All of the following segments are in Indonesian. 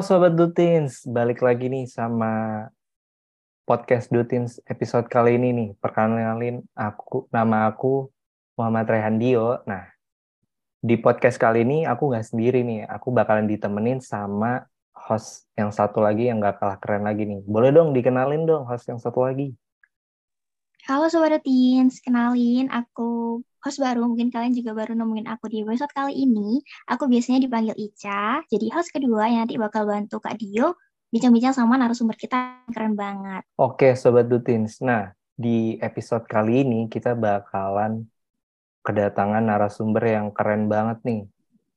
Sobat Dutins, balik lagi nih sama podcast Dutins episode kali ini nih. Perkenalin aku, nama aku Muhammad Rehan Dio. Nah, di podcast kali ini aku nggak sendiri nih. Aku bakalan ditemenin sama host yang satu lagi yang gak kalah keren lagi nih. Boleh dong dikenalin dong host yang satu lagi. Halo Sobat Dutins, kenalin aku host baru, mungkin kalian juga baru nemuin aku di episode kali ini. Aku biasanya dipanggil Ica, jadi host kedua yang nanti bakal bantu Kak Dio bincang-bincang sama narasumber kita keren banget. Oke Sobat Dutins, nah di episode kali ini kita bakalan kedatangan narasumber yang keren banget nih.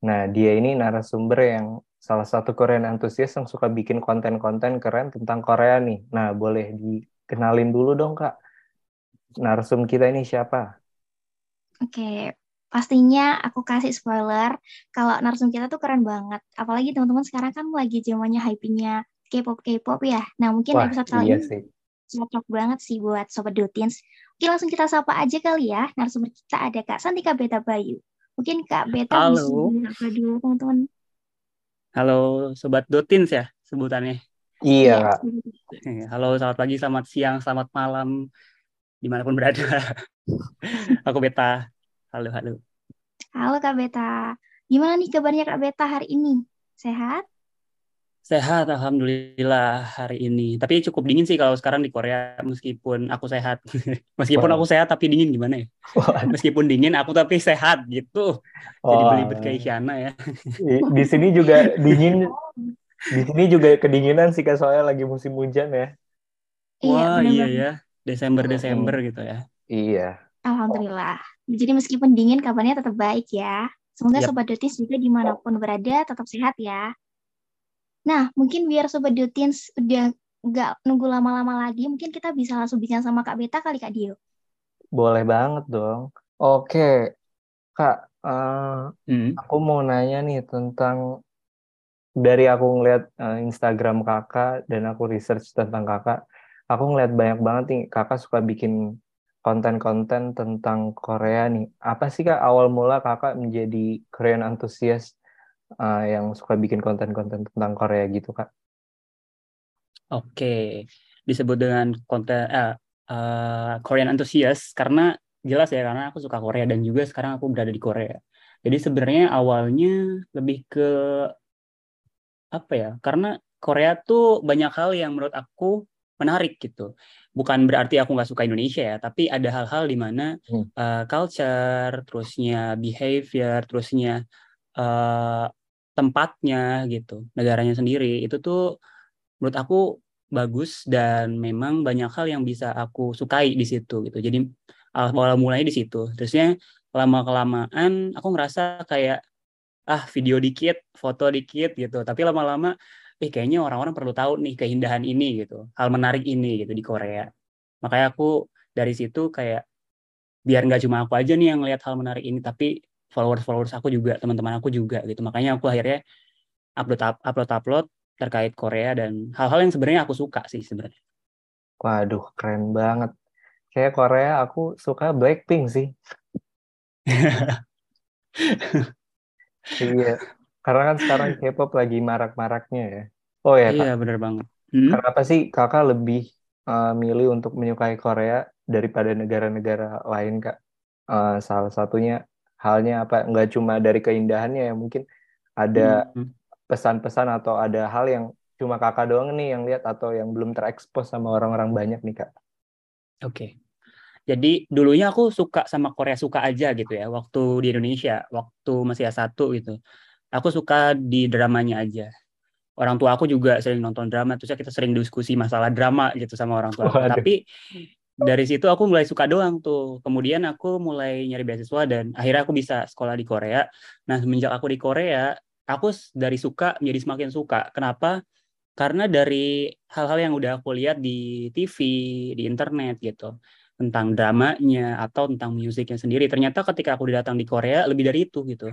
Nah dia ini narasumber yang salah satu Korean antusias yang suka bikin konten-konten keren tentang Korea nih. Nah boleh dikenalin dulu dong Kak. Narsum kita ini siapa? Oke, pastinya aku kasih spoiler kalau narsum kita tuh keren banget. Apalagi teman-teman sekarang kan lagi zamannya hypingnya K-pop K-pop ya. Nah mungkin Wah, episode kali iya ini sih. cocok banget sih buat sobat Dutins. Mungkin langsung kita sapa aja kali ya. Narasumber kita ada Kak Santika Beta Bayu. Mungkin Kak Beta bisa Halo. menyapa dulu teman-teman. Halo Sobat Dotins ya sebutannya. Iya Kak. Eh, Halo, selamat pagi, selamat siang, selamat malam, di mana pun berada. Aku Beta. Halo, halo. Halo Kak Beta. Gimana nih kabarnya Kak Beta hari ini? Sehat? Sehat, Alhamdulillah hari ini. Tapi cukup dingin sih kalau sekarang di Korea, meskipun aku sehat. Meskipun Wah. aku sehat, tapi dingin gimana ya? Wah, Meskipun dingin, aku tapi sehat gitu. Jadi wah. belibet kayak Isyana ya. Di, di sini juga dingin. Di sini juga kedinginan sih Kak soalnya lagi musim hujan ya. Wah, bener iya banget. ya. Desember-Desember gitu ya. Iya. Alhamdulillah. Jadi meskipun dingin kabarnya tetap baik ya. Semoga Yap. Sobat Dutins juga di mana pun berada tetap sehat ya. Nah, mungkin biar Sobat Dutins udah nggak nunggu lama-lama lagi, mungkin kita bisa langsung bincang sama Kak Beta kali Kak Dio. Boleh banget dong. Oke, Kak, eh, Hmm. aku mau nanya nih tentang dari aku ngeliat eh, Instagram kakak dan aku research tentang kakak, aku ngeliat banyak banget nih kakak suka bikin konten-konten tentang Korea nih. Apa sih Kak awal mula kakak menjadi Korean antusias eh, yang suka bikin konten-konten tentang Korea gitu Kak? Oke, disebut dengan konten eh, eh, Korean enthusiast karena jelas ya karena aku suka Korea dan juga sekarang aku berada di Korea. Jadi sebenarnya awalnya lebih ke apa ya? Karena Korea tuh banyak hal yang menurut aku menarik gitu. Bukan berarti aku nggak suka Indonesia ya, tapi ada hal-hal di mana Hmm. eh, culture, terusnya behavior, terusnya eh, tempatnya gitu, negaranya sendiri itu tuh menurut aku bagus dan memang banyak hal yang bisa aku sukai di situ gitu. Jadi awal mulanya di situ. Terusnya lama kelamaan aku ngerasa kayak ah video dikit, foto dikit gitu. Tapi lama-lama eh kayaknya orang-orang perlu tahu nih keindahan ini gitu. Hal menarik ini gitu di Korea. Makanya aku dari situ kayak biar nggak cuma aku aja nih yang lihat hal menarik ini tapi followers-followers aku juga, teman-teman aku juga gitu. Makanya aku akhirnya upload upload upload terkait Korea dan hal-hal yang sebenarnya aku suka sih sebenarnya. Waduh, keren banget. Kayak Korea aku suka Blackpink sih. Iya, karena kan sekarang K-pop lagi marak-maraknya ya. Oh ya, Kak, Iya bener banget. Hmm? kenapa sih kakak lebih eh, milih untuk menyukai Korea daripada negara-negara lain, Kak? Eh, salah satunya halnya apa? Nggak cuma dari keindahannya ya, mungkin ada Hmm. pesan-pesan atau ada hal yang cuma kakak doang nih yang lihat atau yang belum terekspos sama orang-orang banyak nih, Kak. Oke. Jadi dulunya aku suka sama Korea suka aja gitu ya waktu di Indonesia, waktu masih S1 gitu. Aku suka di dramanya aja. Orang tua aku juga sering nonton drama, terus kita sering diskusi masalah drama gitu sama orang tua aku. Waduh. Tapi dari situ aku mulai suka doang tuh. Kemudian aku mulai nyari beasiswa dan akhirnya aku bisa sekolah di Korea. Nah, semenjak aku di Korea, aku dari suka menjadi semakin suka. Kenapa? Karena dari hal-hal yang udah aku lihat di TV, di internet gitu tentang dramanya atau tentang musiknya sendiri. Ternyata ketika aku datang di Korea lebih dari itu gitu.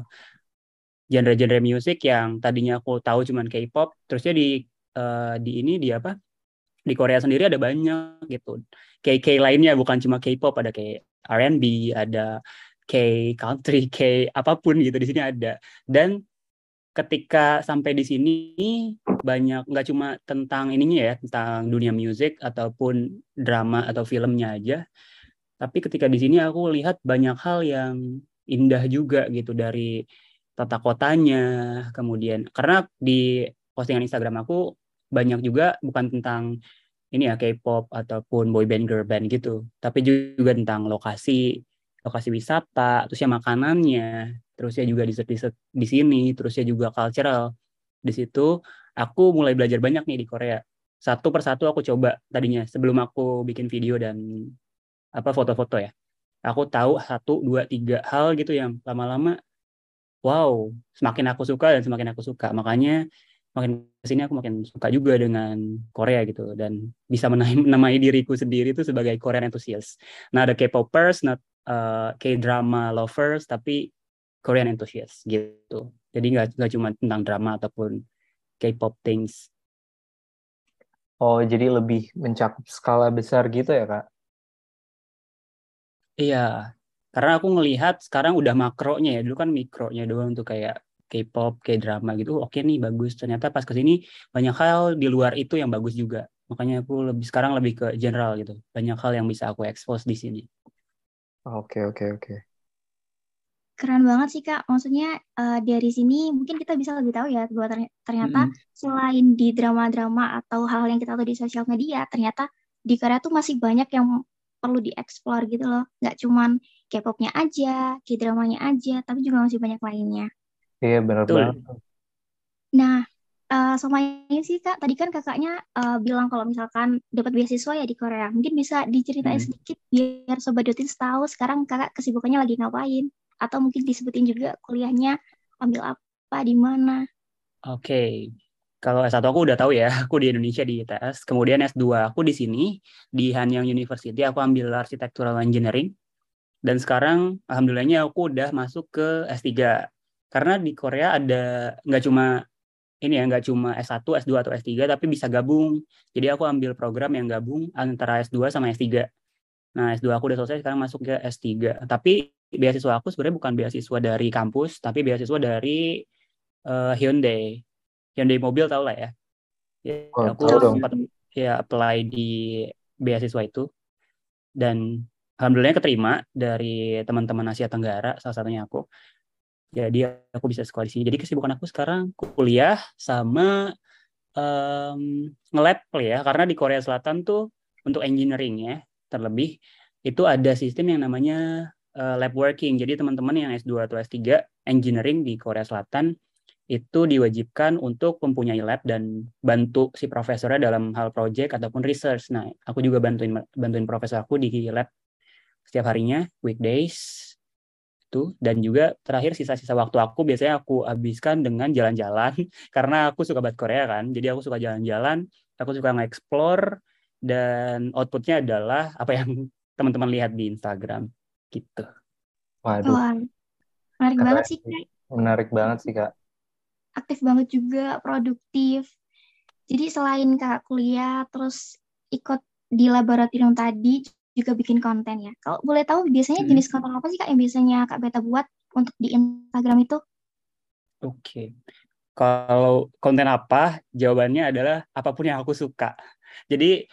Genre-genre musik yang tadinya aku tahu cuman K-pop, terusnya di eh, di ini di apa? Di Korea sendiri ada banyak gitu. K-K lainnya bukan cuma K-pop, ada kayak R&B, ada K country, K apa pun gitu di sini ada. Dan ketika sampai di sini banyak nggak cuma tentang ininya ya tentang dunia musik ataupun drama atau filmnya aja tapi ketika di sini aku lihat banyak hal yang indah juga gitu dari tata kotanya kemudian karena di postingan Instagram aku banyak juga bukan tentang ini ya K-pop ataupun boy band girl band gitu tapi juga tentang lokasi lokasi wisata terusnya makanannya terusnya juga di di sini terusnya juga cultural. Di situ aku mulai belajar banyak nih di Korea. Satu persatu aku coba tadinya sebelum aku bikin video dan apa foto-foto ya. Aku tahu satu dua tiga hal gitu yang lama-lama wow semakin aku suka dan semakin aku suka makanya makin ke sini aku makin suka juga dengan Korea gitu dan bisa menamai, diriku sendiri itu sebagai Korean enthusiast. Nah ada K-popers, not uh, K-drama lovers, tapi Korean enthusiast gitu. Jadi nggak nggak cuma tentang drama ataupun K-pop things. Oh, jadi lebih mencakup skala besar gitu ya, Kak? Iya, karena aku ngelihat sekarang udah makronya ya, dulu kan mikronya doang tuh kayak K-pop, K-drama gitu, oke nih bagus. Ternyata pas ke sini banyak hal di luar itu yang bagus juga. Makanya aku lebih sekarang lebih ke general gitu. Banyak hal yang bisa aku expose di sini. Oke, oke, oke. Keren banget sih Kak. Maksudnya uh, dari sini mungkin kita bisa lebih tahu ya bahwa ternyata mm -hmm. selain di drama-drama atau hal yang kita tahu di sosial media, ternyata di Korea tuh masih banyak yang perlu dieksplor gitu loh. Nggak cuman K-popnya aja, K-dramanya aja, tapi juga masih banyak lainnya. Iya benar banget. Nah, uh, sama ini sih Kak, tadi kan kakaknya uh, bilang kalau misalkan dapat beasiswa ya di Korea. Mungkin bisa diceritain hmm. sedikit biar Sobat Dutin tahu sekarang kakak kesibukannya lagi ngapain atau mungkin disebutin juga kuliahnya ambil apa di mana. Oke. Okay. Kalau S1 aku udah tahu ya, aku di Indonesia di ITS. Kemudian S2 aku di sini di Hanyang University aku ambil Architectural Engineering. Dan sekarang alhamdulillahnya aku udah masuk ke S3. Karena di Korea ada nggak cuma ini ya nggak cuma S1, S2 atau S3 tapi bisa gabung. Jadi aku ambil program yang gabung antara S2 sama S3. Nah, S2 aku udah selesai sekarang masuk ke S3. Tapi beasiswa aku sebenarnya bukan beasiswa dari kampus, tapi beasiswa dari uh, Hyundai. Hyundai mobil tau lah ya. ya oh, aku sempat ya apply di beasiswa itu dan alhamdulillah keterima dari teman-teman Asia Tenggara salah satunya aku. Jadi aku bisa sekolah di sini. Jadi kesibukan aku sekarang kuliah sama um, nge-lab ya karena di Korea Selatan tuh untuk engineering ya terlebih itu ada sistem yang namanya uh, lab working. Jadi teman-teman yang S2 atau S3 engineering di Korea Selatan itu diwajibkan untuk mempunyai lab dan bantu si profesornya dalam hal project ataupun research. Nah, aku juga bantuin bantuin profesor aku di lab setiap harinya, weekdays itu dan juga terakhir sisa-sisa waktu aku biasanya aku habiskan dengan jalan-jalan karena aku suka banget Korea kan. Jadi aku suka jalan-jalan, aku suka nge-explore dan outputnya adalah apa yang teman-teman lihat di Instagram gitu. Waduh. Wah, menarik Kata banget sih kak. Menarik banget sih kak. Aktif banget juga, produktif. Jadi selain kak kuliah, terus ikut di laboratorium tadi juga bikin konten ya. Kalau boleh tahu biasanya hmm. jenis konten apa sih kak yang biasanya kak Beta buat untuk di Instagram itu? Oke. Okay. Kalau konten apa? Jawabannya adalah apa pun yang aku suka. Jadi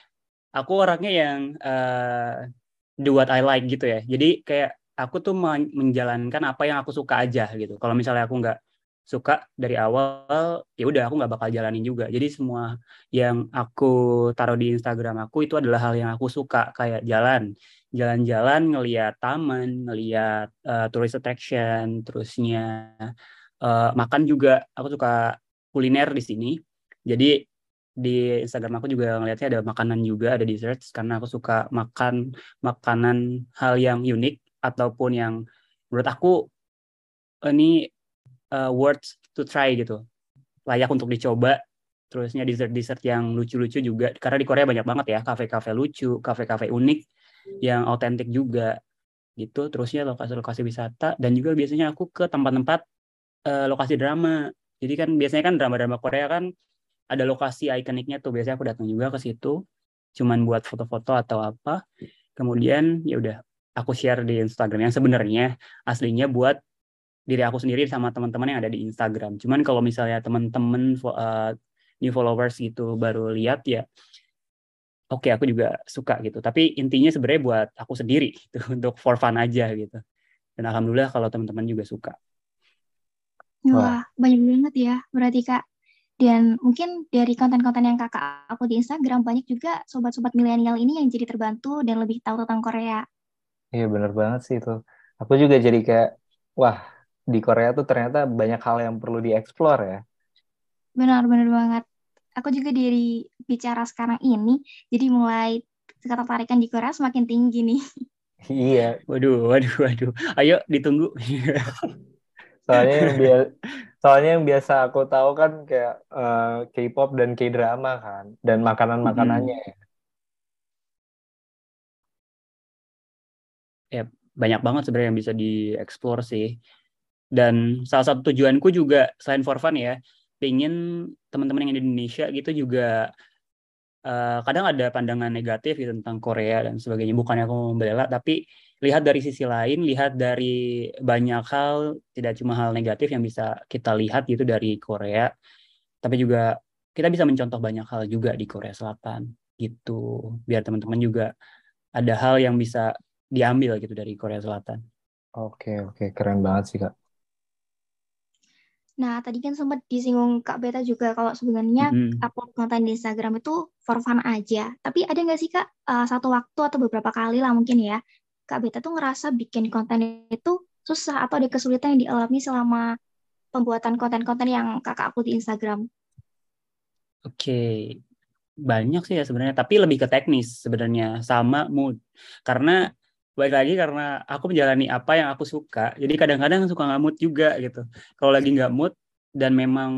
aku orangnya yang uh, do what I like gitu ya. Jadi kayak aku tuh menjalankan apa yang aku suka aja gitu. Kalau misalnya aku nggak suka dari awal, ya udah aku nggak bakal jalanin juga. Jadi semua yang aku taruh di Instagram aku itu adalah hal yang aku suka kayak jalan, jalan-jalan, ngeliat taman, ngeliat uh, tourist attraction, terusnya uh, makan juga. Aku suka kuliner di sini. Jadi di Instagram aku juga ngelihatnya ada makanan juga, ada dessert karena aku suka makan makanan hal yang unik ataupun yang menurut aku ini uh, worth to try gitu. Layak untuk dicoba. Terusnya dessert-dessert yang lucu-lucu juga karena di Korea banyak banget ya kafe-kafe lucu, kafe-kafe unik yang autentik juga gitu. Terusnya lokasi-lokasi wisata dan juga biasanya aku ke tempat-tempat uh, lokasi drama. Jadi kan biasanya kan drama-drama Korea kan ada lokasi ikoniknya tuh biasanya aku datang juga ke situ cuman buat foto-foto atau apa kemudian ya udah aku share di Instagram yang sebenarnya aslinya buat diri aku sendiri sama teman-teman yang ada di Instagram. Cuman kalau misalnya teman-teman uh, new followers gitu baru lihat ya oke okay, aku juga suka gitu. Tapi intinya sebenarnya buat aku sendiri gitu untuk for fun aja gitu. Dan alhamdulillah kalau teman-teman juga suka. Wah, banyak banget ya berarti Kak. Dan mungkin dari konten-konten yang kakak aku di Instagram, banyak juga sobat-sobat milenial ini yang jadi terbantu dan lebih tahu tentang Korea. Iya bener banget sih itu. Aku juga jadi kayak, wah di Korea tuh ternyata banyak hal yang perlu dieksplor ya. Benar-benar banget. Aku juga dari bicara sekarang ini, jadi mulai ketertarikan di Korea semakin tinggi nih. Iya. Waduh, waduh, waduh. Ayo ditunggu. Soalnya yang biasa soalnya yang biasa aku tahu kan kayak uh, K-pop dan K-drama kan dan makanan-makanannya hmm. ya. banyak banget sebenarnya yang bisa dieksplor sih. Dan salah satu tujuanku juga selain for fun ya, pengen teman-teman yang di Indonesia gitu juga uh, kadang ada pandangan negatif gitu tentang Korea dan sebagainya. Bukannya aku membela, tapi lihat dari sisi lain, lihat dari banyak hal, tidak cuma hal negatif yang bisa kita lihat gitu dari Korea, tapi juga kita bisa mencontoh banyak hal juga di Korea Selatan gitu, biar teman-teman juga ada hal yang bisa diambil gitu dari Korea Selatan. Oke, oke, keren banget sih kak. Nah, tadi kan sempat disinggung Kak Beta juga kalau sebenarnya mm -hmm. upload konten di Instagram itu for fun aja. Tapi ada nggak sih Kak uh, satu waktu atau beberapa kali lah mungkin ya Kak Beta tuh ngerasa bikin konten itu susah atau ada kesulitan yang dialami selama pembuatan konten-konten yang kakak aku di Instagram? Oke, banyak sih ya sebenarnya, tapi lebih ke teknis sebenarnya sama mood. Karena baik lagi karena aku menjalani apa yang aku suka, jadi kadang-kadang suka nggak mood juga gitu. Kalau lagi nggak mood dan memang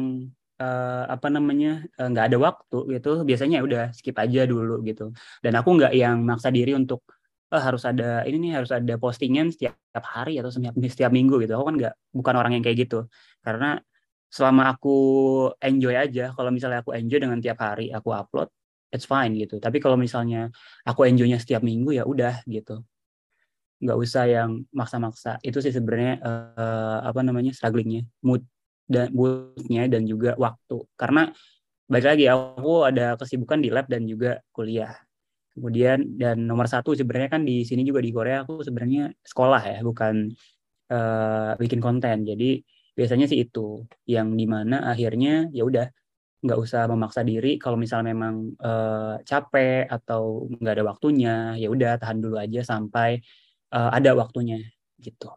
uh, apa namanya eh, nggak uh, ada waktu gitu, biasanya ya udah skip aja dulu gitu. Dan aku nggak yang maksa diri untuk oh, harus ada ini nih harus ada postingan setiap, setiap hari atau setiap setiap minggu gitu. Aku kan nggak bukan orang yang kayak gitu. Karena selama aku enjoy aja, kalau misalnya aku enjoy dengan tiap hari aku upload, it's fine gitu. Tapi kalau misalnya aku enjoynya setiap minggu ya udah gitu. Nggak usah yang maksa-maksa. Itu sih sebenarnya uh, apa namanya strugglingnya, mood dan moodnya dan juga waktu. Karena baik lagi aku ada kesibukan di lab dan juga kuliah Kemudian dan nomor satu sebenarnya kan di sini juga di Korea aku sebenarnya sekolah ya, bukan uh, bikin konten. Jadi biasanya sih itu yang di mana akhirnya ya udah nggak usah memaksa diri kalau misalnya memang uh, capek atau nggak ada waktunya ya udah tahan dulu aja sampai uh, ada waktunya gitu.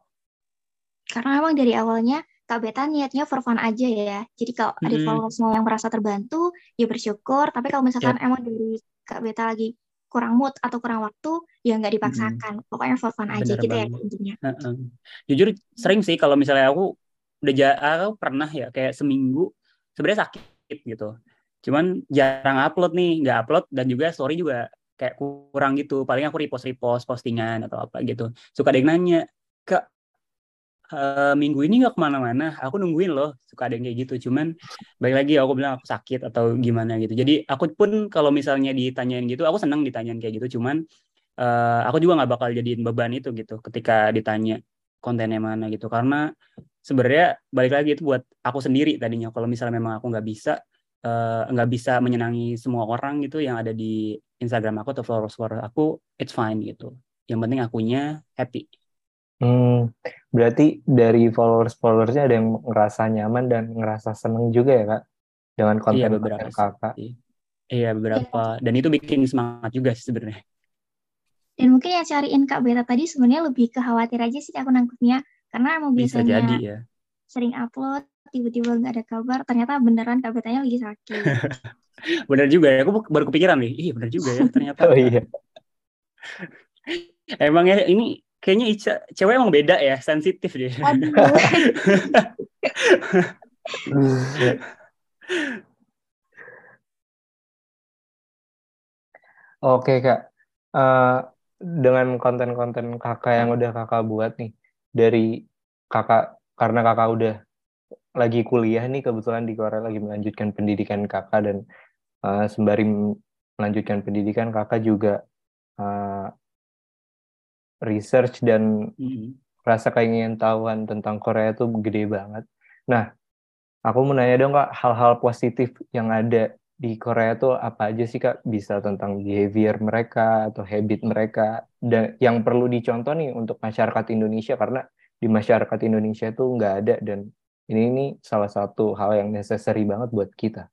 Karena emang dari awalnya Kak Beta niatnya for fun aja ya. Jadi kalau hmm. ada followers yang merasa terbantu, ya bersyukur. Tapi kalau misalkan yep. emang dari Kak Beta lagi kurang mood atau kurang waktu ya nggak dipaksakan hmm. pokoknya for fun aja Bener gitu ya, banget. ya intinya uh -uh. jujur sering sih kalau misalnya aku udah aku pernah ya kayak seminggu sebenarnya sakit gitu cuman jarang upload nih nggak upload dan juga story juga kayak kurang gitu. Paling aku repost repost postingan atau apa gitu. Suka ada yang nanya ke uh, minggu ini nggak ke mana-mana? Aku nungguin loh. Suka ada yang kayak gitu. Cuman baik lagi aku bilang aku sakit atau gimana gitu. Jadi aku pun kalau misalnya ditanyain gitu aku senang ditanyain kayak gitu. Cuman uh, aku juga nggak bakal jadiin beban itu gitu ketika ditanya kontennya mana gitu. Karena sebenarnya balik lagi itu buat aku sendiri tadinya. Kalau misalnya memang aku nggak bisa nggak uh, bisa menyenangi semua orang gitu yang ada di Instagram aku atau followers followers aku it's fine gitu yang penting akunya happy Hmm, berarti dari followers-followersnya ada yang ngerasa nyaman dan ngerasa seneng juga ya kak dengan konten iya, beberapa kakak. Iya beberapa dan itu bikin semangat juga sih sebenarnya. Dan mungkin yang cariin kak Beta tadi sebenarnya lebih ke khawatir aja sih aku nangkepnya karena mau biasanya Bisa jadi, ya. sering upload tiba-tiba nggak ada kabar ternyata beneran kak Betanya lagi sakit. bener juga ya aku baru kepikiran nih iya bener juga ya ternyata. oh iya. Emangnya ini kayaknya Ica cewek emang beda ya, sensitif dia. Oke kak, uh, dengan konten-konten kakak yang udah kakak buat nih dari kakak karena kakak udah lagi kuliah nih kebetulan di Korea lagi melanjutkan pendidikan kakak dan uh, sembari melanjutkan pendidikan kakak juga uh, research dan mm-hmm. rasa keingin tahuan tentang Korea itu gede banget. Nah, aku mau nanya dong kak, hal-hal positif yang ada di Korea tuh apa aja sih kak? Bisa tentang behavior mereka atau habit mereka dan yang perlu dicontoh nih untuk masyarakat Indonesia karena di masyarakat Indonesia itu nggak ada dan ini ini salah satu hal yang necessary banget buat kita.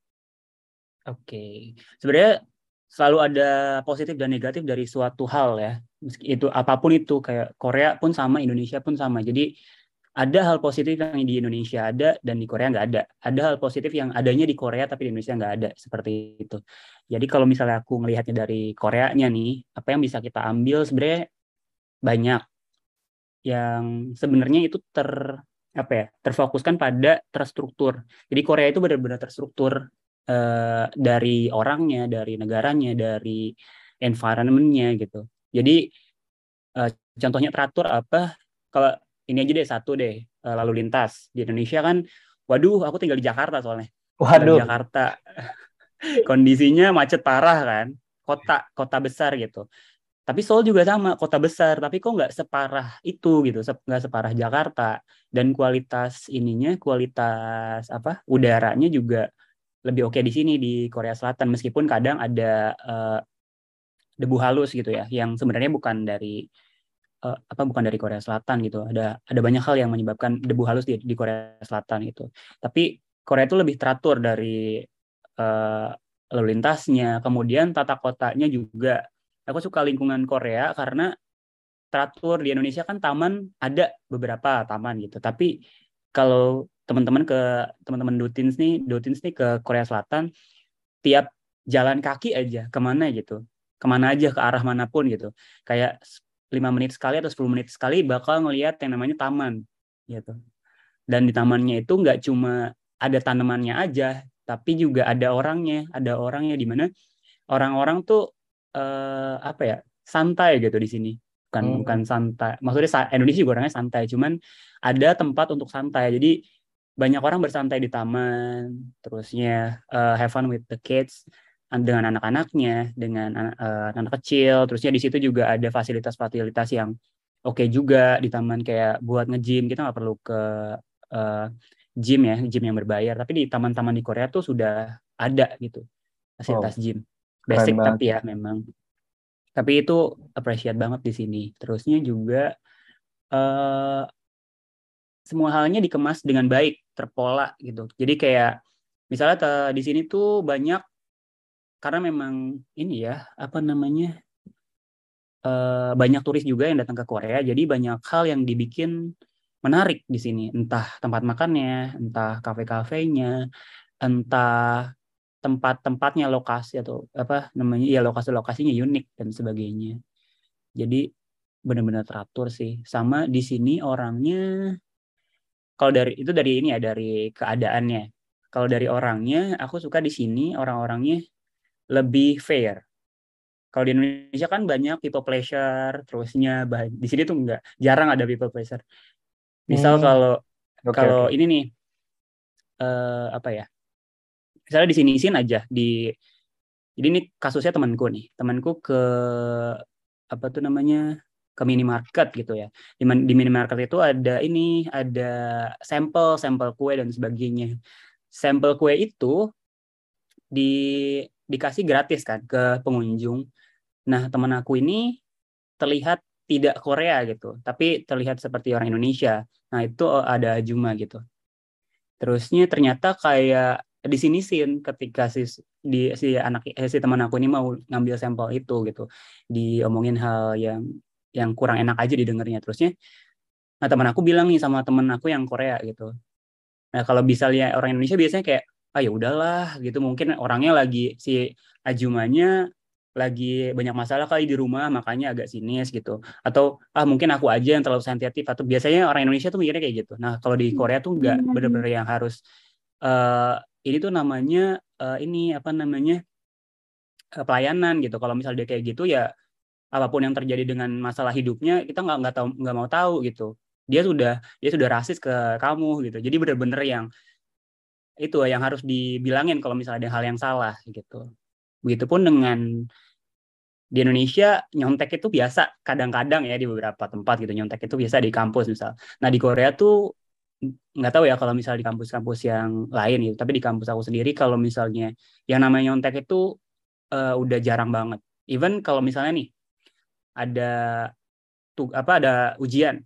Oke, sebenarnya selalu ada positif dan negatif dari suatu hal ya. Meski itu apa pun itu kayak Korea pun sama, Indonesia pun sama. Jadi ada hal positif yang di Indonesia ada dan di Korea nggak ada. Ada hal positif yang adanya di Korea tapi di Indonesia nggak ada seperti itu. Jadi kalau misalnya aku melihatnya dari Koreanya nih, apa yang bisa kita ambil sebenarnya banyak yang sebenarnya itu ter apa ya terfokuskan pada terstruktur. Jadi Korea itu benar-benar terstruktur uh, dari orangnya, dari negaranya, dari environmentnya gitu. Jadi uh, contohnya teratur apa? Kalau ini aja deh satu deh uh, lalu lintas di Indonesia kan, waduh aku tinggal di Jakarta soalnya. Waduh. Di Jakarta kondisinya macet parah kan, kota kota besar gitu. Tapi Seoul juga sama, kota besar, tapi kok nggak separah itu gitu, nggak separah Jakarta. Dan kualitas ininya, kualitas apa udaranya juga lebih oke di sini di Korea Selatan. Meskipun kadang ada uh, debu halus gitu ya yang sebenarnya bukan dari uh, apa bukan dari Korea Selatan gitu. Ada ada banyak hal yang menyebabkan debu halus di, di Korea Selatan itu. Tapi Korea itu lebih teratur dari uh, lalu lintasnya. Kemudian tata kotanya juga aku suka lingkungan Korea karena teratur di Indonesia kan taman ada beberapa taman gitu. Tapi kalau teman-teman ke teman-teman Dutins nih, Dutins nih ke Korea Selatan, tiap jalan kaki aja ke mana gitu, ke mana aja ke arah mana pun gitu, kayak lima menit sekali atau 10 menit sekali bakal ngelihat yang namanya taman gitu. Dan di tamannya itu nggak cuma ada tanamannya aja, tapi juga ada orangnya, ada orangnya di mana orang-orang tuh eh, apa ya santai gitu di sini. Bukan hmm. bukan santai. Maksudnya Indonesia juga orangnya santai cuman ada tempat untuk santai. Jadi banyak orang bersantai di taman, terusnya uh, have fun with the kids dengan anak-anaknya, dengan uh, anak kecil, terusnya di situ juga ada fasilitas-fasilitas yang oke okay juga di taman kayak buat nge-gym, kita nggak perlu ke uh, gym ya, gym yang berbayar, tapi di taman-taman di Korea tuh sudah ada gitu fasilitas oh, gym, basic tapi ya memang. Tapi itu appreciate banget di sini. Terusnya juga uh, semua halnya dikemas dengan baik, terpola gitu. Jadi kayak misalnya di sini tuh banyak karena memang ini ya apa namanya uh, banyak turis juga yang datang ke Korea, jadi banyak hal yang dibikin menarik di sini, entah tempat makannya, entah kafe-kafenya, entah tempat-tempatnya lokasi atau apa namanya ya lokasi-lokasinya unik dan sebagainya. Jadi benar-benar teratur sih. Sama di sini orangnya kalau dari itu dari ini ya dari keadaannya kalau dari orangnya aku suka di sini orang-orangnya lebih fair kalau di Indonesia kan banyak people pleasure terusnya di sini tuh enggak jarang ada people pleasure misal hmm. kalau okay, kalau okay. ini nih uh, apa ya misalnya di sini isin aja di jadi ini kasusnya temanku nih temanku ke apa tuh namanya ke minimarket gitu ya. Di, di minimarket itu ada ini, ada sampel, sampel kue dan sebagainya. Sampel kue itu di dikasih gratis kan ke pengunjung. Nah, teman aku ini terlihat tidak Korea gitu, tapi terlihat seperti orang Indonesia. Nah, itu ada Juma gitu. Terusnya ternyata kayak di sini sih ketika si di si anak eh, si teman aku ini mau ngambil sampel itu gitu. Diomongin hal yang yang kurang enak aja didengarnya. Terusnya nah teman aku bilang nih sama temen aku yang Korea gitu. Nah kalau bisa lihat orang Indonesia biasanya kayak ah ya udahlah gitu. Mungkin orangnya lagi si Ajumanya lagi banyak masalah kali di rumah makanya agak sinis gitu. Atau ah mungkin aku aja yang terlalu sensitif. Atau biasanya orang Indonesia tuh mikirnya kayak gitu. Nah kalau di Korea tuh nggak hmm. bener-bener yang harus uh, ini tuh namanya uh, ini apa namanya uh, pelayanan gitu. Kalau misal dia kayak gitu ya apa pun yang terjadi dengan masalah hidupnya kita nggak nggak tahu nggak mau tahu gitu. Dia sudah dia sudah rasis ke kamu gitu. Jadi benar-benar yang itu yang harus dibilangin kalau misalnya ada hal yang salah gitu. Begitupun dengan di Indonesia nyontek itu biasa. Kadang-kadang ya di beberapa tempat gitu nyontek itu biasa di kampus misal. Nah di Korea tuh nggak tahu ya kalau misal di kampus-kampus yang lain gitu. Tapi di kampus aku sendiri kalau misalnya yang namanya nyontek itu uh, udah jarang banget. Even kalau misalnya nih ada tuh apa ada ujian.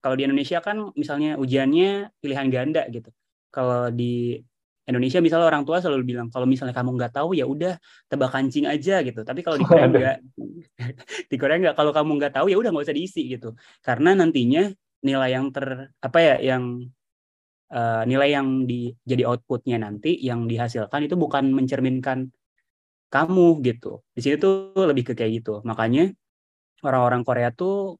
Kalau di Indonesia kan misalnya ujiannya pilihan ganda gitu. Kalau di Indonesia misalnya orang tua selalu bilang kalau misalnya kamu nggak tahu ya udah tebak kancing aja gitu. Tapi kalau di Korea enggak, di Korea enggak. Kalau kamu nggak tahu ya udah nggak usah diisi gitu. Karena nantinya nilai yang ter apa ya yang uh, nilai yang di jadi outputnya nanti yang dihasilkan itu bukan mencerminkan kamu gitu. Di sini tuh lebih ke kayak gitu. Makanya orang-orang Korea tuh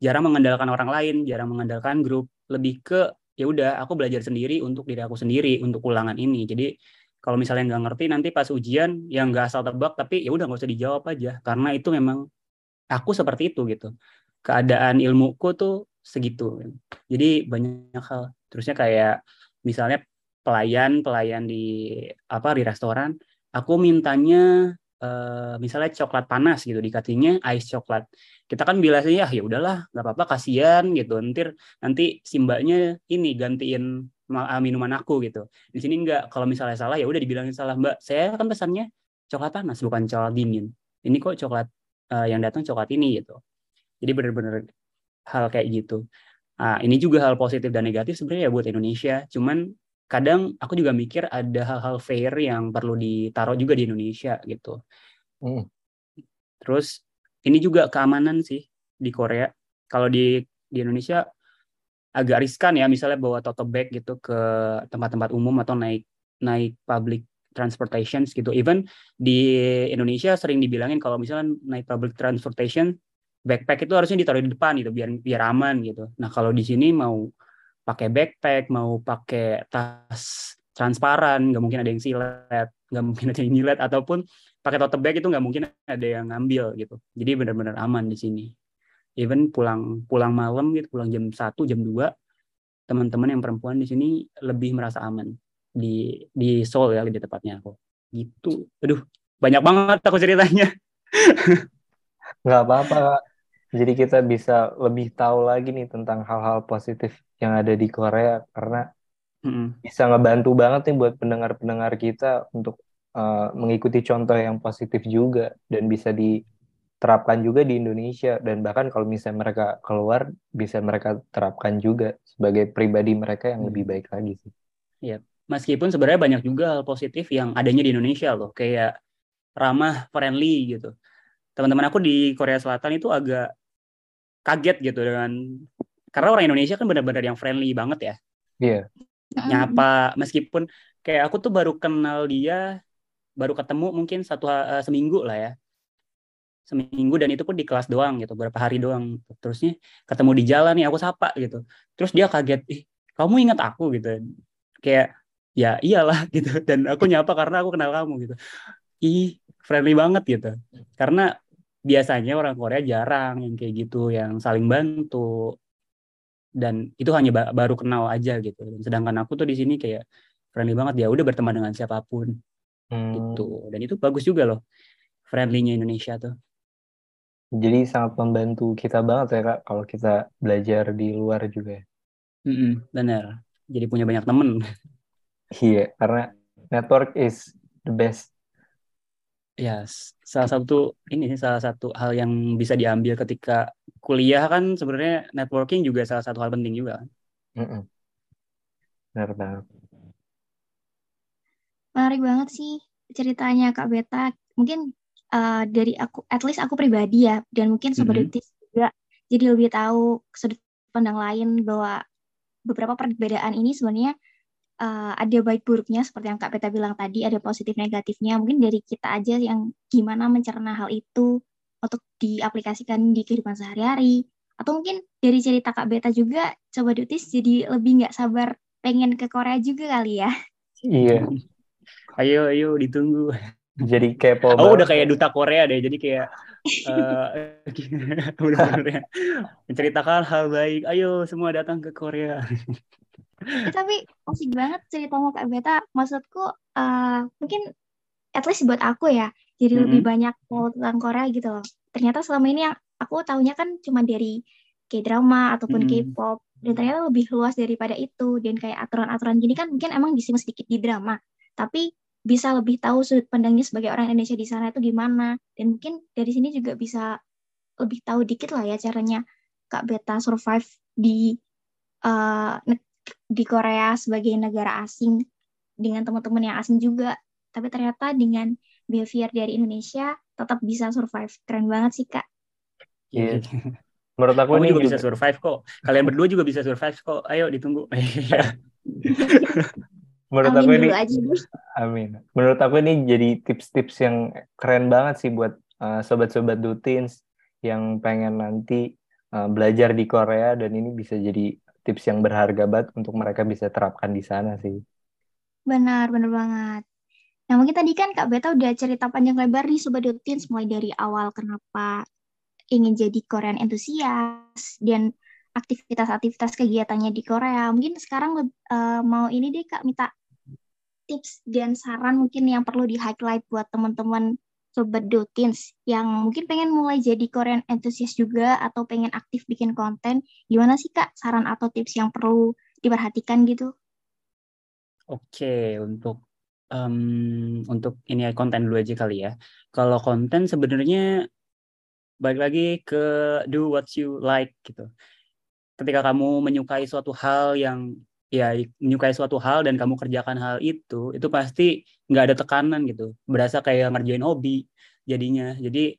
jarang mengandalkan orang lain, jarang mengandalkan grup, lebih ke ya udah aku belajar sendiri untuk diri aku sendiri untuk ulangan ini jadi kalau misalnya nggak ngerti nanti pas ujian yang nggak asal tebak tapi ya udah nggak usah dijawab aja karena itu memang aku seperti itu gitu keadaan ilmuku tuh segitu jadi banyak hal. Terusnya kayak misalnya pelayan pelayan di apa di restoran aku mintanya uh, misalnya coklat panas gitu dikasihnya ice coklat. Kita kan bilasnya ya udahlah nggak apa-apa kasihan gitu. Nanti nanti simbaknya ini gantiin ah, minuman aku gitu. Di sini enggak kalau misalnya salah ya udah dibilangin salah. Mbak saya kan pesannya coklat panas bukan coklat dingin. Ini kok coklat uh, yang datang coklat ini gitu. Jadi benar-benar hal kayak gitu nah, ini juga hal positif dan negatif sebenarnya ya buat Indonesia cuman kadang aku juga mikir ada hal-hal fair yang perlu ditaruh juga di Indonesia gitu. Hmm. Terus ini juga keamanan sih di Korea. Kalau di di Indonesia agak riskan ya, misalnya bawa tote bag gitu ke tempat-tempat umum atau naik naik public transportation gitu. Even di Indonesia sering dibilangin kalau misalnya naik public transportation backpack itu harusnya ditaruh di depan gitu biar biar aman gitu. Nah, kalau di sini mau pakai backpack, mau pakai tas transparan, nggak mungkin ada yang silet, nggak mungkin ada yang nyilet, ataupun pakai tote bag itu nggak mungkin ada yang ngambil gitu. Jadi benar-benar aman di sini. Even pulang pulang malam gitu, pulang jam 1, jam 2, teman-teman yang perempuan di sini lebih merasa aman di di Seoul ya di tepatnya aku. Gitu. Aduh, banyak banget aku ceritanya. nggak apa-apa, Jadi kita bisa lebih tahu lagi nih tentang hal-hal positif yang ada di Korea karena mm-hmm. bisa ngebantu banget nih buat pendengar-pendengar kita untuk uh, mengikuti contoh yang positif juga dan bisa diterapkan juga di Indonesia dan bahkan kalau misalnya mereka keluar bisa mereka terapkan juga sebagai pribadi mereka yang lebih baik lagi sih. Iya, meskipun sebenarnya banyak juga hal positif yang adanya di Indonesia loh, kayak ramah, friendly gitu. Teman-teman aku di Korea Selatan itu agak kaget gitu dengan karena orang Indonesia kan benar-benar yang friendly banget ya. Iya. Yeah. Nyapa meskipun kayak aku tuh baru kenal dia baru ketemu mungkin satu uh, seminggu lah ya. Seminggu dan itu pun di kelas doang gitu, beberapa hari doang. Terusnya ketemu di jalan nih aku sapa gitu. Terus dia kaget, "Ih, kamu ingat aku?" gitu. Kayak ya iyalah gitu dan aku nyapa karena aku kenal kamu gitu. Ih, friendly banget gitu. Karena biasanya orang Korea jarang yang kayak gitu, yang saling bantu, dan itu hanya ba baru kenal aja gitu. Sedangkan aku tuh di sini kayak friendly banget. Ya udah berteman dengan siapa pun. Hmm. gitu. Dan itu bagus juga loh friendlynya Indonesia tuh. Jadi sangat membantu kita banget ya kak kalau kita belajar di luar juga mm -mm, benar jadi punya banyak temen. Iya karena network is the best ya salah satu ini sih salah satu hal yang bisa diambil ketika kuliah kan sebenarnya networking juga salah satu hal penting juga. Mm Benar banget. Menarik banget sih ceritanya Kak Beta. Mungkin uh, dari aku, at least aku pribadi ya, dan mungkin sobat mm -hmm. juga jadi lebih tahu sudut pandang lain bahwa beberapa perbedaan ini sebenarnya uh, ada baik buruknya seperti yang Kak Peta bilang tadi, ada positif negatifnya. Mungkin dari kita aja yang gimana mencerna hal itu untuk diaplikasikan di kehidupan sehari-hari. Atau mungkin dari cerita Kak Beta juga, coba Dutis jadi lebih nggak sabar pengen ke Korea juga kali ya. Iya. Ayo, ayo ditunggu. Jadi kepo Oh, udah kayak duta Korea deh. Jadi kayak uh, bener-bener. Menceritakan hal baik. Ayo semua datang ke Korea ya, tapi asik banget ceritanya Kak Beta. Maksudku uh, mungkin at least buat aku ya, Jadi Mm-mm. lebih banyak tahu tentang Korea gitu loh. Ternyata selama ini yang aku tahunya kan cuma dari K-drama ataupun Mm-mm. K-pop dan ternyata lebih luas daripada itu dan kayak aturan-aturan gini kan mungkin emang disimpan sedikit di drama tapi bisa lebih tahu sudut pandangnya sebagai orang Indonesia di sana itu gimana dan mungkin dari sini juga bisa lebih tahu dikit lah ya caranya Kak Beta survive di eh, ne- di Korea sebagai negara asing dengan teman-teman yang asing juga tapi ternyata dengan behavior dari Indonesia tetap bisa survive keren banget sih Kak Iya. Menurut aku Kamu ini juga bisa survive kok. Kalian berdua juga bisa survive kok. Ayo ditunggu. menurut Amin aku ini aja. Amin. Menurut aku ini jadi tips-tips yang keren banget sih buat uh, sobat-sobat Dutins yang pengen nanti uh, belajar di Korea dan ini bisa jadi tips yang berharga banget untuk mereka bisa terapkan di sana sih. Benar, benar banget. Nah, mungkin tadi kan Kak Beta udah cerita panjang lebar nih Sobat Dutins, mulai dari awal kenapa ingin jadi Korean enthusiast dan aktivitas-aktivitas kegiatannya di Korea. Mungkin sekarang eh, mau ini deh Kak minta tips dan saran mungkin yang perlu di-highlight buat teman-teman Sobat Dutins yang mungkin pengen mulai jadi Korean enthusiast juga atau pengen aktif bikin konten. Gimana sih Kak saran atau tips yang perlu diperhatikan gitu? Oke, untuk em, untuk ini ya konten dulu aja kali ya. Kalau konten sebenarnya balik lagi ke do what you like gitu. Ketika kamu menyukai suatu hal yang ya menyukai suatu hal dan kamu kerjakan hal itu, itu pasti nggak ada tekanan gitu. Berasa kayak ngerjain hobi jadinya. Jadi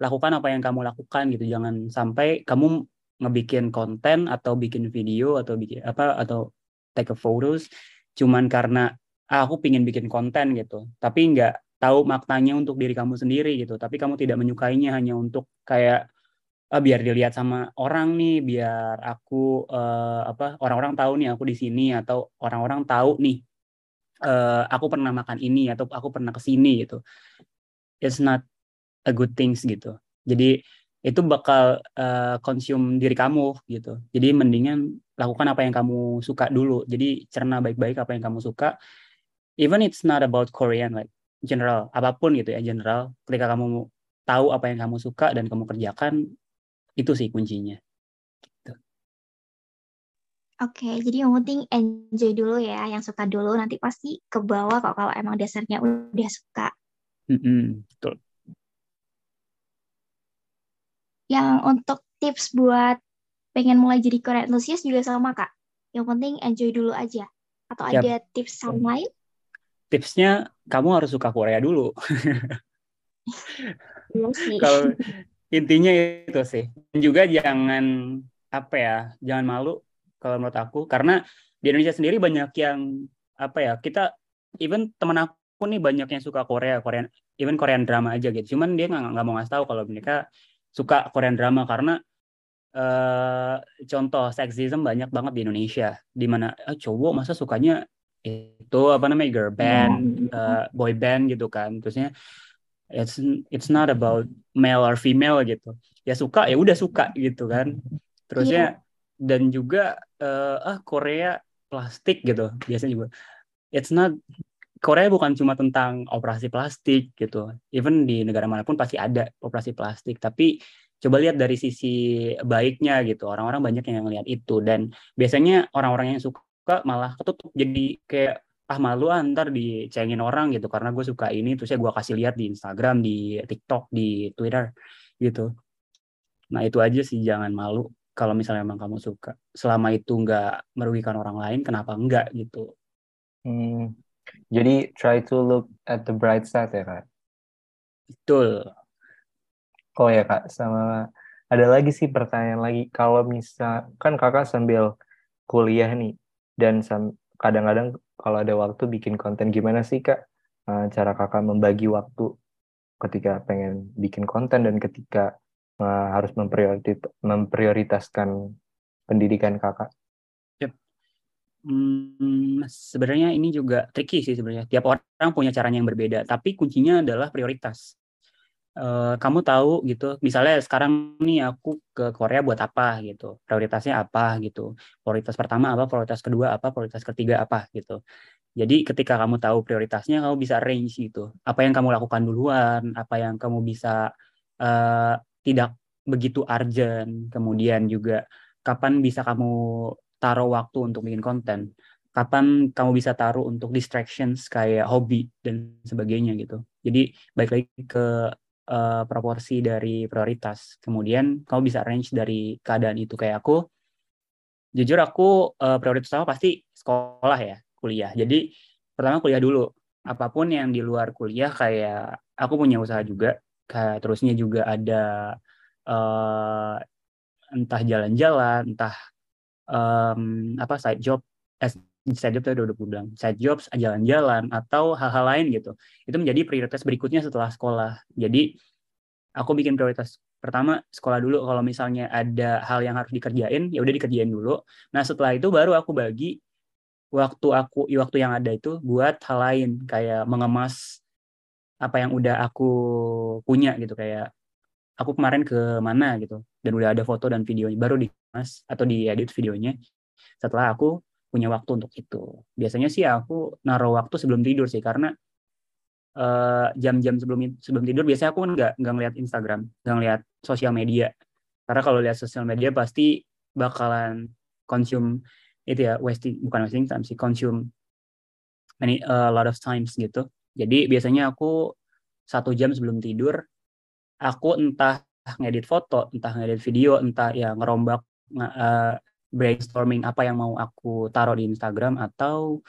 lakukan apa yang kamu lakukan gitu. Jangan sampai kamu ngebikin konten atau bikin video atau bikin apa atau take a photos cuman karena ah, aku pingin bikin konten gitu tapi nggak tahu maknanya untuk diri kamu sendiri gitu tapi kamu tidak menyukainya hanya untuk kayak ah, biar dilihat sama orang nih biar aku eh, apa orang-orang tahu nih aku di sini atau orang-orang tahu nih eh, aku pernah makan ini atau aku pernah ke sini gitu. It's not a good things gitu. Jadi itu bakal consume diri kamu gitu. Jadi mendingan lakukan apa yang kamu suka dulu. Jadi cerna baik-baik apa yang kamu suka. Even it's not about Korean like general apa pun gitu ya general. Ketika kamu tahu apa yang kamu suka dan kamu kerjakan itu sih kuncinya Oke, jadi yang penting enjoy dulu ya, yang suka dulu nanti pasti ke bawah kok kalau emang dasarnya udah suka. Mm-mm, betul Yang untuk tips buat pengen mulai jadi Korean enthusiast juga sama Kak. Yang penting enjoy dulu aja. Atau Yap. ada tips saran lain? tipsnya kamu harus suka Korea dulu Iya kalau intinya itu sih. Dan juga jangan apa ya jangan malu kalau menurut aku. Karena di Indonesia sendiri banyak yang apa ya kita even teman aku nih banyak yang suka Korea Korean even Korean drama aja gitu. Cuman dia nggak nggak mau ngasih tahu kalau mereka suka Korean drama karena eh contoh seksisme banyak banget di Indonesia. Di mana eh, cowok masa sukanya itu apa namanya girl band eh, boy band gitu kan. Terusnya it's it's not about male or female gitu. Ya suka ya udah suka gitu kan. Terusnya dan juga eh, ah Korea plastik gitu biasanya juga. It's not Korea bukan cuma tentang operasi plastik gitu. Even di negara mana pun pasti ada operasi plastik. Tapi coba lihat dari sisi baiknya gitu. Orang-orang banyak yang ngelihat itu. Dan biasanya orang-orang yang suka malah ketutup. Jadi kayak ah malu ah, ntar dicengin orang gitu karena gue suka ini terus ya gue kasih lihat di Instagram di TikTok di Twitter gitu nah itu aja sih jangan malu kalau misalnya emang kamu suka selama itu nggak merugikan orang lain kenapa enggak gitu Hmm. Jadi try to look at the bright side ya kak. betul Oh ya kak, sama ada lagi sih pertanyaan lagi. Kalau misal kan kakak sambil kuliah nih dan sam- kadang-kadang kalau ada waktu bikin konten gimana sih kak eh, cara kakak membagi waktu ketika pengen bikin konten dan ketika eh, harus memprioritas- memprioritaskan pendidikan kakak. Hmm, sebenarnya ini juga tricky sih sebenarnya. Tiap orang punya caranya yang berbeda, tapi kuncinya adalah prioritas. Eh, kamu tahu gitu, misalnya sekarang nih aku ke Korea buat apa gitu, prioritasnya apa gitu. Prioritas pertama apa, prioritas kedua apa, prioritas ketiga apa gitu. Jadi ketika kamu tahu prioritasnya, kamu bisa range gitu. Apa yang kamu lakukan duluan, apa yang kamu bisa uh, tidak begitu urgent. Kemudian juga kapan bisa kamu taruh waktu untuk bikin konten. Kapan kamu bisa taruh untuk distractions kayak hobi dan sebagainya gitu. Jadi baik lagi ke uh, proporsi dari prioritas. Kemudian kamu bisa range dari keadaan itu kayak aku. Jujur aku uh, prioritas utama pasti sekolah ya kuliah. Jadi pertama kuliah dulu. Apa pun yang di luar kuliah kayak aku punya usaha juga. Kayak terusnya juga ada uh, entah jalan-jalan, entah um, apa side job, side job tadi udah bilang, side jobs, jalan-jalan atau hal-hal lain gitu. Itu menjadi prioritas berikutnya setelah sekolah. Jadi aku bikin prioritas pertama sekolah dulu. Kalau misalnya ada hal yang harus dikerjain ya udah dikerjain dulu. Nah setelah itu baru aku bagi waktu aku waktu yang ada itu buat hal lain. Kayak mengemas apa yang udah aku punya gitu. Kayak aku kemarin ke mana gitu. Dan udah ada foto dan videonya baru dikemas atau diedit videonya. Setelah aku punya waktu untuk itu. Biasanya sih aku naruh waktu sebelum tidur sih karena eh, jam-jam uh, sebelum sebelum tidur biasanya aku nggak nggak ngeliat Instagram nggak ngeliat sosial media. Karena kalau lihat sosial media pasti bakalan konsum itu ya wasting bukan wasting time sih consume many a lot of times gitu. Jadi biasanya aku satu jam sebelum tidur aku entah ngedit foto entah ngedit video entah ya ngerombak uh, brainstorming apa yang mau aku taruh di Instagram atau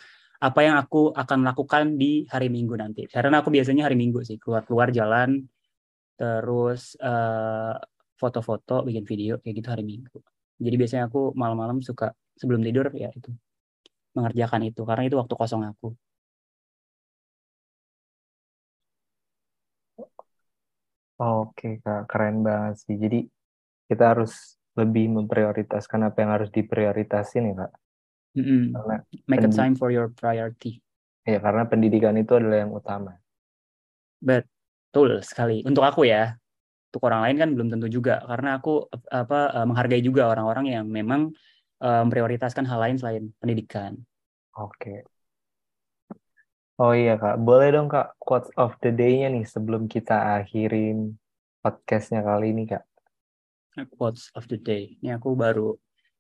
apa yang aku akan lakukan di hari Minggu nanti karena aku biasanya hari Minggu sih keluar keluar jalan terus uh, foto-foto bikin video kayak gitu hari Minggu jadi biasanya aku malam-malam suka sebelum tidur ya itu mengerjakan itu karena itu waktu kosong aku. Oke kak, keren banget sih. Jadi kita harus lebih memprioritaskan apa yang harus diprioritasin ya kak. Mm -hmm. Karena Make a time for your priority. Ya karena pendidikan itu adalah yang utama. Betul sekali. Untuk aku ya, untuk orang lain kan belum tentu juga karena aku apa eh, menghargai juga orang-orang yang memang memprioritaskan hal lain selain pendidikan. Oke. Oh iya kak, boleh dong kak quotes of the day-nya nih sebelum kita akhirin podcastnya kali ini kak. Quotes of the day, ini aku baru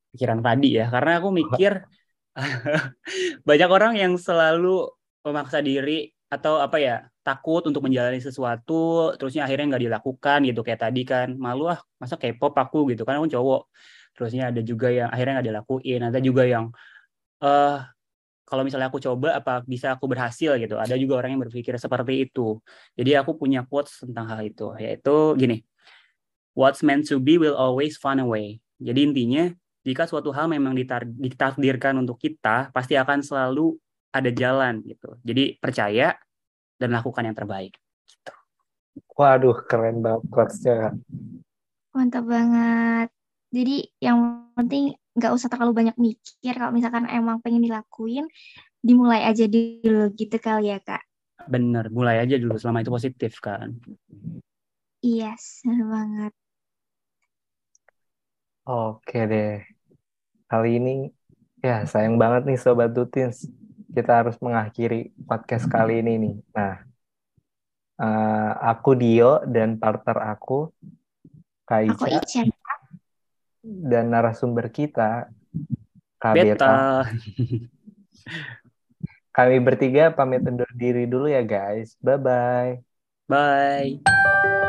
pikiran tadi ya, karena aku mikir banyak orang yang selalu memaksa diri atau apa ya takut untuk menjalani sesuatu terusnya akhirnya nggak dilakukan gitu. Kayak tadi kan malu ah masa K-pop aku? Gitu kan aku cowok. Terusnya ada juga yang akhirnya nggak dilakuin. Ada juga yang eh uh, kalau misalnya aku coba apa bisa aku berhasil? Gitu. Ada juga orang yang berpikir seperti itu. Jadi aku punya quotes tentang hal itu yaitu gini what's meant to be will always find a way jadi intinya jika suatu hal memang ditakdirkan untuk kita pasti akan selalu ada jalan gitu jadi percaya dan lakukan yang terbaik gitu. waduh keren banget quotesnya mantap banget jadi yang penting nggak usah terlalu banyak mikir kalau misalkan emang pengen dilakuin, dimulai aja dulu gitu kali ya kak. Bener, mulai aja dulu selama itu positif kan. Iya, yes, benar banget. Oke deh. Kali ini ya sayang banget nih Sobat Dutins. Kita harus mengakhiri podcast kali ini nih. Nah, uh, aku Dio dan partner aku Kak Ica. Aku Ica dan narasumber kita Kak Beta. Kami bertiga pamit undur diri dulu ya guys. Bye-bye. Bye.